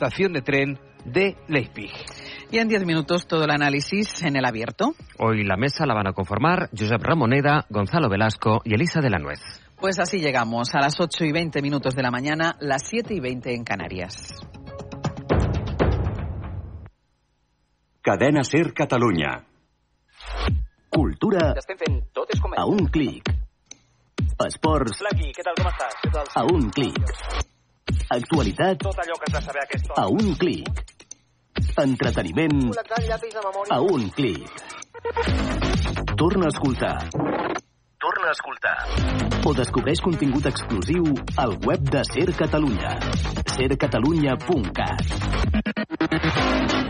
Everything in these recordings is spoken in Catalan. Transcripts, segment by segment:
estación de tren de Leipzig. Y en 10 minutos todo el análisis en el abierto. Hoy la mesa la van a conformar Josep Ramoneda, Gonzalo Velasco y Elisa de la Nuez. Pues así llegamos a las 8 y 20 minutos de la mañana, las 7 y 20 en Canarias. Cadena Ser Catalunya. Cultura a un clic. Esports a un clic. Actualitat Tot allò que has de saber a aquesta a un clic. Entreteniment a un clic. Torna a escoltar. Torna a escoltar. O descobreix contingut exclusiu al web de Ser Catalunya. sercatalunya.cat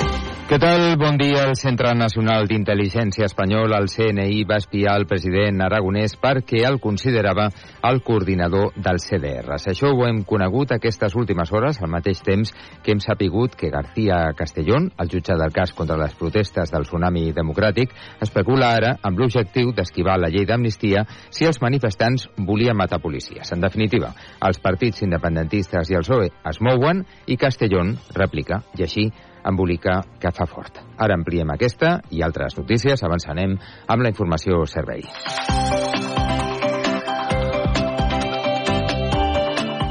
Què tal? Bon dia. El Centre Nacional d'Intel·ligència Espanyol, el CNI, va espiar el president aragonès perquè el considerava el coordinador del CDRs. Això ho hem conegut aquestes últimes hores, al mateix temps que hem sapigut que García Castellón, el jutge del cas contra les protestes del tsunami democràtic, especula ara amb l'objectiu d'esquivar la llei d'amnistia si els manifestants volien matar policies. En definitiva, els partits independentistes i el PSOE es mouen i Castellón replica, i així embolica que fa fort. Ara ampliem aquesta i altres notícies. Avançarem amb la informació servei.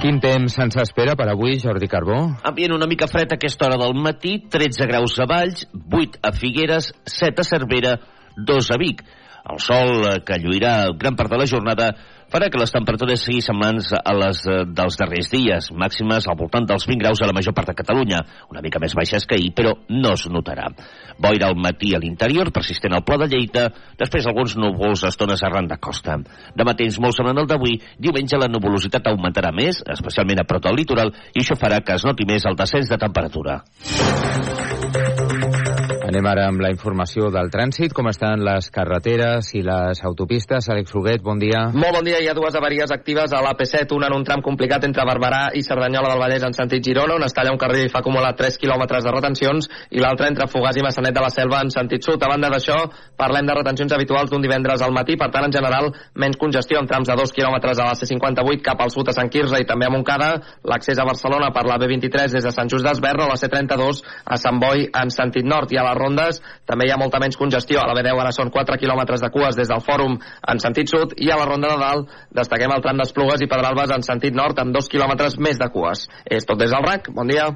Quin temps ens espera per avui, Jordi Carbó? Ambient una mica fred a aquesta hora del matí, 13 graus a Valls, 8 a Figueres, 7 a Cervera, 2 a Vic. El sol, eh, que lluirà gran part de la jornada, farà que les temperatures siguin semblants a les eh, dels darrers dies, màximes al voltant dels 20 graus a la major part de Catalunya, una mica més baixes que ahir, però no es notarà. Boira al matí a l'interior, persistent al Pla de Lleida, després alguns núvols a estones arran de costa. Demà temps molt semblant al d'avui, diumenge la nuvolositat augmentarà més, especialment a prop del litoral, i això farà que es noti més el descens de temperatura. Anem ara amb la informació del trànsit, com estan les carreteres i les autopistes. Àlex Huguet, bon dia. Molt bon dia. Hi ha dues avaries actives a l'AP7, una en un tram complicat entre Barberà i Cerdanyola del Vallès en sentit Girona, on es talla un carril i fa acumular 3 quilòmetres de retencions, i l'altra entre Fogàs i Massanet de la Selva en sentit sud. A banda d'això, parlem de retencions habituals d'un divendres al matí, per tant, en general, menys congestió en trams de 2 quilòmetres a la C58 cap al sud a Sant Quirze i també a Montcada, l'accés a Barcelona per la B23 des de Sant Just d'Esberra o la C32 a Sant Boi en sentit nord i a les rondes també hi ha molta menys congestió. A la B10 ara són 4 quilòmetres de cues des del fòrum en sentit sud i a la ronda de dalt destaquem el tram d'Esplugues i Pedralbes en sentit nord amb 2 quilòmetres més de cues. És tot des del RAC. Bon dia.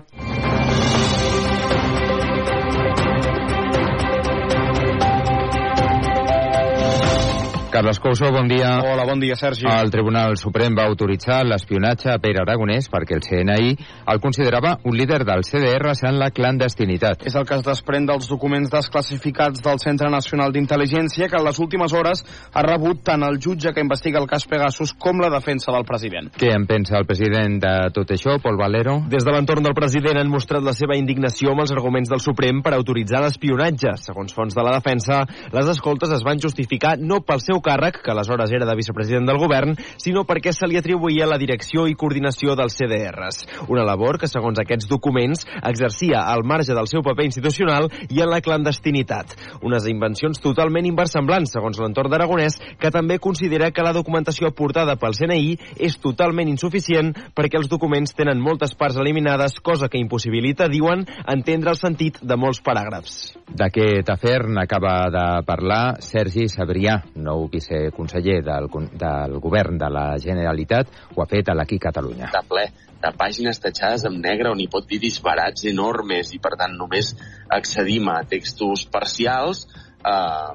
Carles Couso, bon dia. Hola, bon dia, Sergi. El Tribunal Suprem va autoritzar l'espionatge a Pere Aragonès perquè el CNI el considerava un líder del CDR en la clandestinitat. És el que es desprèn dels documents desclassificats del Centre Nacional d'Intel·ligència que en les últimes hores ha rebut tant el jutge que investiga el cas Pegasus com la defensa del president. Què en pensa el president de tot això, Pol Valero? Des de l'entorn del president han mostrat la seva indignació amb els arguments del Suprem per autoritzar l'espionatge. Segons fons de la defensa, les escoltes es van justificar no pel seu càrrec, que aleshores era de vicepresident del govern, sinó perquè se li atribuïa la direcció i coordinació dels CDRs. Una labor que, segons aquests documents, exercia al marge del seu paper institucional i en la clandestinitat. Unes invencions totalment inversemblants, segons l'entorn d'Aragonès, que també considera que la documentació aportada pel CNI és totalment insuficient perquè els documents tenen moltes parts eliminades, cosa que impossibilita, diuen, entendre el sentit de molts paràgrafs. D'aquest afer n'acaba de parlar Sergi Sabrià, nou viceconseller del, del govern de la Generalitat, ho ha fet a l'Aquí Catalunya. de ple de pàgines tatxades amb negre on hi pot dir disbarats enormes i per tant només accedim a textos parcials eh,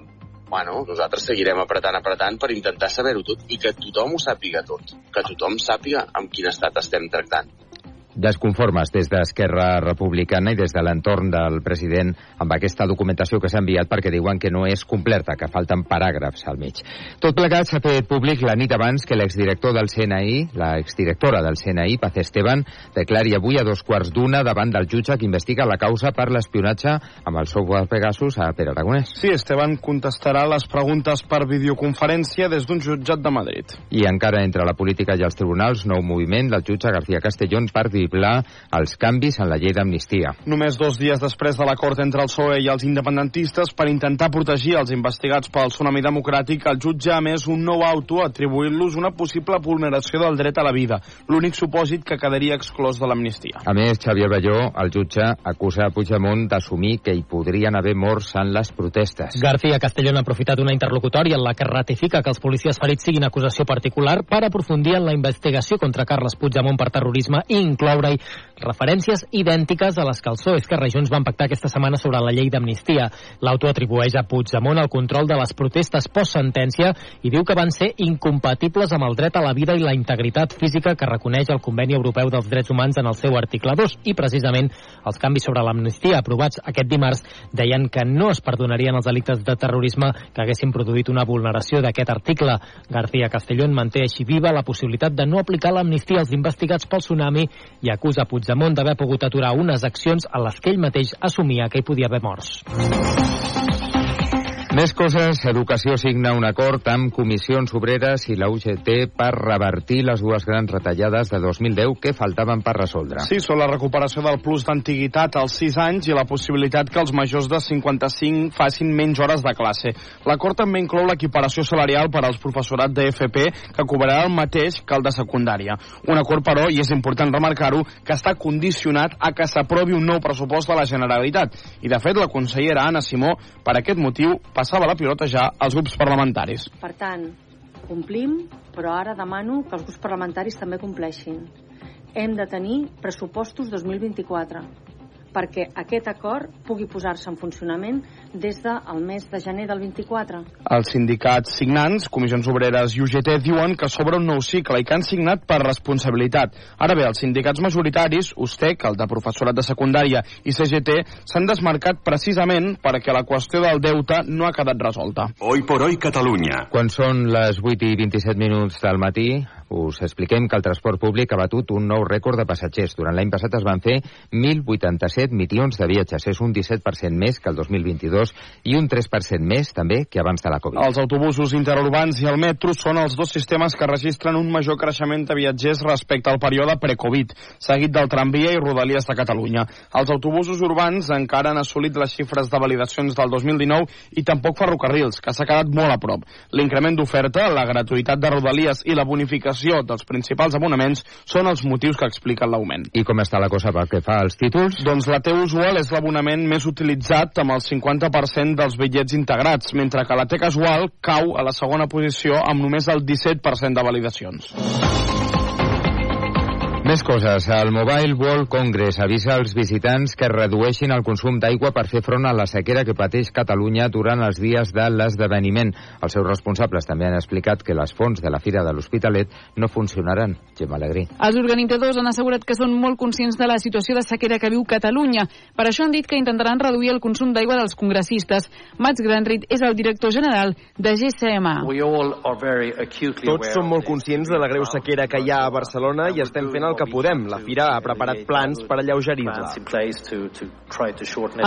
bueno, nosaltres seguirem apretant, apretant per intentar saber-ho tot i que tothom ho sàpiga tot, que tothom sàpiga amb quin estat estem tractant. Desconformes des d'Esquerra Republicana i des de l'entorn del president amb aquesta documentació que s'ha enviat perquè diuen que no és completa, que falten paràgrafs al mig. Tot plegat s'ha fet públic la nit abans que l'exdirector del CNI, la exdirectora del CNI, Paz Esteban, declari avui a dos quarts d'una davant del jutge que investiga la causa per l'espionatge amb el software Pegasus a Pere Aragonès. Sí, Esteban contestarà les preguntes per videoconferència des d'un jutjat de Madrid. I encara entre la política i els tribunals, nou moviment del jutge García Castellón per driblar els canvis en la llei d'amnistia. Només dos dies després de l'acord entre el PSOE i els independentistes per intentar protegir els investigats pel tsunami democràtic, el jutge ha més un nou auto atribuint-los una possible vulneració del dret a la vida, l'únic supòsit que quedaria exclòs de l'amnistia. A més, Xavier Balló, el jutge, acusa a Puigdemont d'assumir que hi podrien haver morts en les protestes. García Castellón ha aprofitat una interlocutòria en la que ratifica que els policies ferits siguin acusació particular per aprofundir en la investigació contra Carles Puigdemont per terrorisme i incloure-hi referències idèntiques a les que el PSOE i Esquerra Junts van pactar aquesta setmana sobre la llei d'amnistia. L'auto atribueix a Puigdemont el control de les protestes post-sentència i diu que van ser incompatibles amb el dret a la vida i la integritat física que reconeix el Conveni Europeu dels Drets Humans en el seu article 2 i precisament els canvis sobre l'amnistia aprovats aquest dimarts deien que no es perdonarien els delictes de terrorisme que haguessin produït una vulneració d'aquest article. García Castellón manté així viva la possibilitat de no aplicar l'amnistia als investigats pel tsunami i acusa Puigdemont d'haver pogut aturar unes accions a les que ell mateix assumia que hi podia haver morts. Més coses, Educació signa un acord amb Comissions Obreres i la UGT per revertir les dues grans retallades de 2010 que faltaven per resoldre. Sí, són la recuperació del plus d'antiguitat als 6 anys i la possibilitat que els majors de 55 facin menys hores de classe. L'acord també inclou l'equiparació salarial per als professorat d'EFP que cobrarà el mateix que el de secundària. Un acord, però, i és important remarcar-ho, que està condicionat a que s'aprovi un nou pressupost de la Generalitat. I, de fet, la consellera Anna Simó, per aquest motiu, passava la pilota ja als grups parlamentaris. Per tant, complim, però ara demano que els grups parlamentaris també compleixin. Hem de tenir pressupostos 2024 perquè aquest acord pugui posar-se en funcionament des del mes de gener del 24. Els sindicats signants, Comissions Obreres i UGT, diuen que s'obre un nou cicle i que han signat per responsabilitat. Ara bé, els sindicats majoritaris, USTEC, el de professorat de secundària i CGT, s'han desmarcat precisament perquè la qüestió del deute no ha quedat resolta. Hoy por hoy Catalunya. Quan són les 8 i 27 minuts del matí, us expliquem que el transport públic ha batut un nou rècord de passatgers. Durant l'any passat es van fer 1.087 milions de viatges. És un 17% més que el 2022 i un 3% més també que abans de la Covid. Els autobusos interurbans i el metro són els dos sistemes que registren un major creixement de viatgers respecte al període pre-Covid, seguit del tramvia i rodalies de Catalunya. Els autobusos urbans encara han assolit les xifres de validacions del 2019 i tampoc ferrocarrils, que s'ha quedat molt a prop. L'increment d'oferta, la gratuïtat de rodalies i la bonificació dels principals abonaments són els motius que expliquen l'augment. I com està la cosa pel que fa als títols? Doncs la T usual és l'abonament més utilitzat amb el 50% dels bitllets integrats, mentre que la T casual cau a la segona posició amb només el 17% de validacions. Més coses. El Mobile World Congress avisa als visitants que redueixin el consum d'aigua per fer front a la sequera que pateix Catalunya durant els dies de l'esdeveniment. Els seus responsables també han explicat que les fonts de la Fira de l'Hospitalet no funcionaran. Gemma Alegrí. Els organitzadors han assegurat que són molt conscients de la situació de sequera que viu Catalunya. Per això han dit que intentaran reduir el consum d'aigua dels congressistes. Mats Granrit és el director general de GCMA. Tots som molt conscients de la greu sequera que hi ha a Barcelona i estem fent el que podem. La Fira ha preparat plans per alleugerir-la.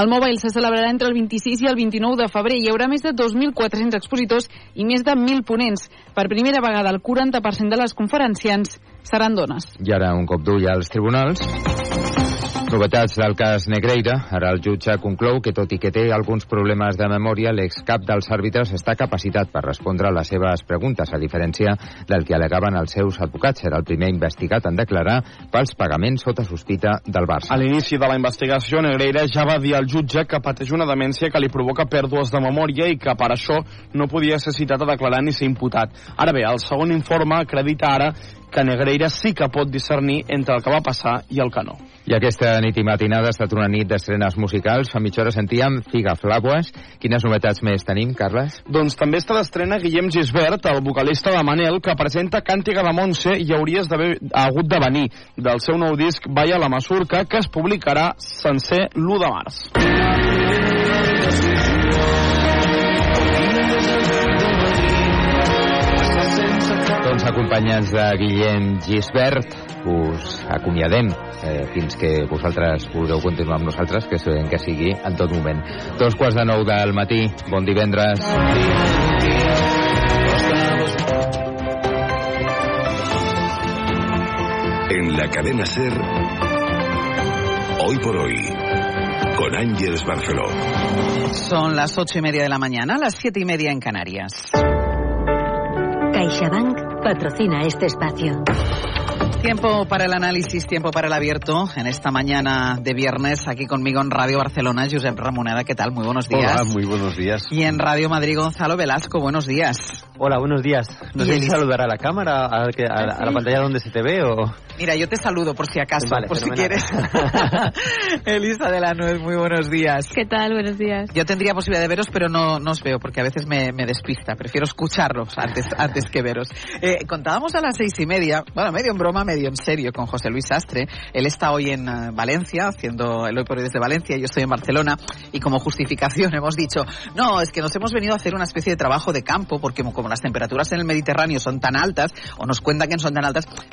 El Mobile se celebrarà entre el 26 i el 29 de febrer. Hi haurà més de 2.400 expositors i més de 1.000 ponents. Per primera vegada, el 40% de les conferenciants seran dones. I ara un cop d'ull als tribunals. Novetats del cas Negreira. Ara el jutge conclou que, tot i que té alguns problemes de memòria, l'excap dels àrbitres està capacitat per respondre a les seves preguntes, a diferència del que alegaven els seus advocats. Era el primer investigat en declarar pels pagaments sota sospita del Barça. A l'inici de la investigació, Negreira ja va dir al jutge que pateix una demència que li provoca pèrdues de memòria i que per això no podia ser citat a declarar ni ser imputat. Ara bé, el segon informe acredita ara que Negreira sí que pot discernir entre el que va passar i el que no. I aquesta nit i matinada ha estat una nit d'estrenes musicals. Fa mitja hora sentíem Figa Flaues. Quines novetats més tenim, Carles? Doncs també està d'estrena Guillem Gisbert, el vocalista de Manel, que presenta Càntiga de Montse i hauries d'haver hagut de venir del seu nou disc Vaya la Masurca, que es publicarà sencer l'1 de març. Doncs acompanyats de Guillem Gisbert, us acomiadem eh, fins que vosaltres podeu continuar amb nosaltres, que sabem que sigui en tot moment. Dos quarts de nou del matí, bon divendres. En la cadena Ser, hoy por hoy, con Ángeles Barceló. Son las ocho y media de la mañana, las siete y media en Canarias. CaixaBank patrocina este espacio. Tiempo para el análisis, tiempo para el abierto en esta mañana de viernes aquí conmigo en Radio Barcelona, Josep Ramoneda, ¿qué tal? Muy buenos días. Hola, muy buenos días. Y en Radio Madrid, Gonzalo Velasco, buenos días. Hola, buenos días. No sé si saludar a la cámara, a, que- a- a la pantalla donde se te ve o... Mira, yo te saludo por si acaso, Vale, por si fenomenal. quieres. Elisa de la Nuez, muy buenos días. ¿Qué tal? Buenos días. Yo tendría posibilidad de veros, pero no, no os veo porque a veces me, me despista. Prefiero escucharlos antes, antes que veros. Eh, contábamos a las seis y media, bueno, medio en broma, medio en serio, con José Luis Sastre. Él está hoy en eh, Valencia, haciendo el hoy por hoy desde Valencia, yo estoy en Barcelona, y como justificación hemos dicho, no, es que nos hemos venido a hacer una especie de trabajo de campo, porque como las temperaturas en el Mediterráneo son tan altas, o nos cuentan que son tan altas,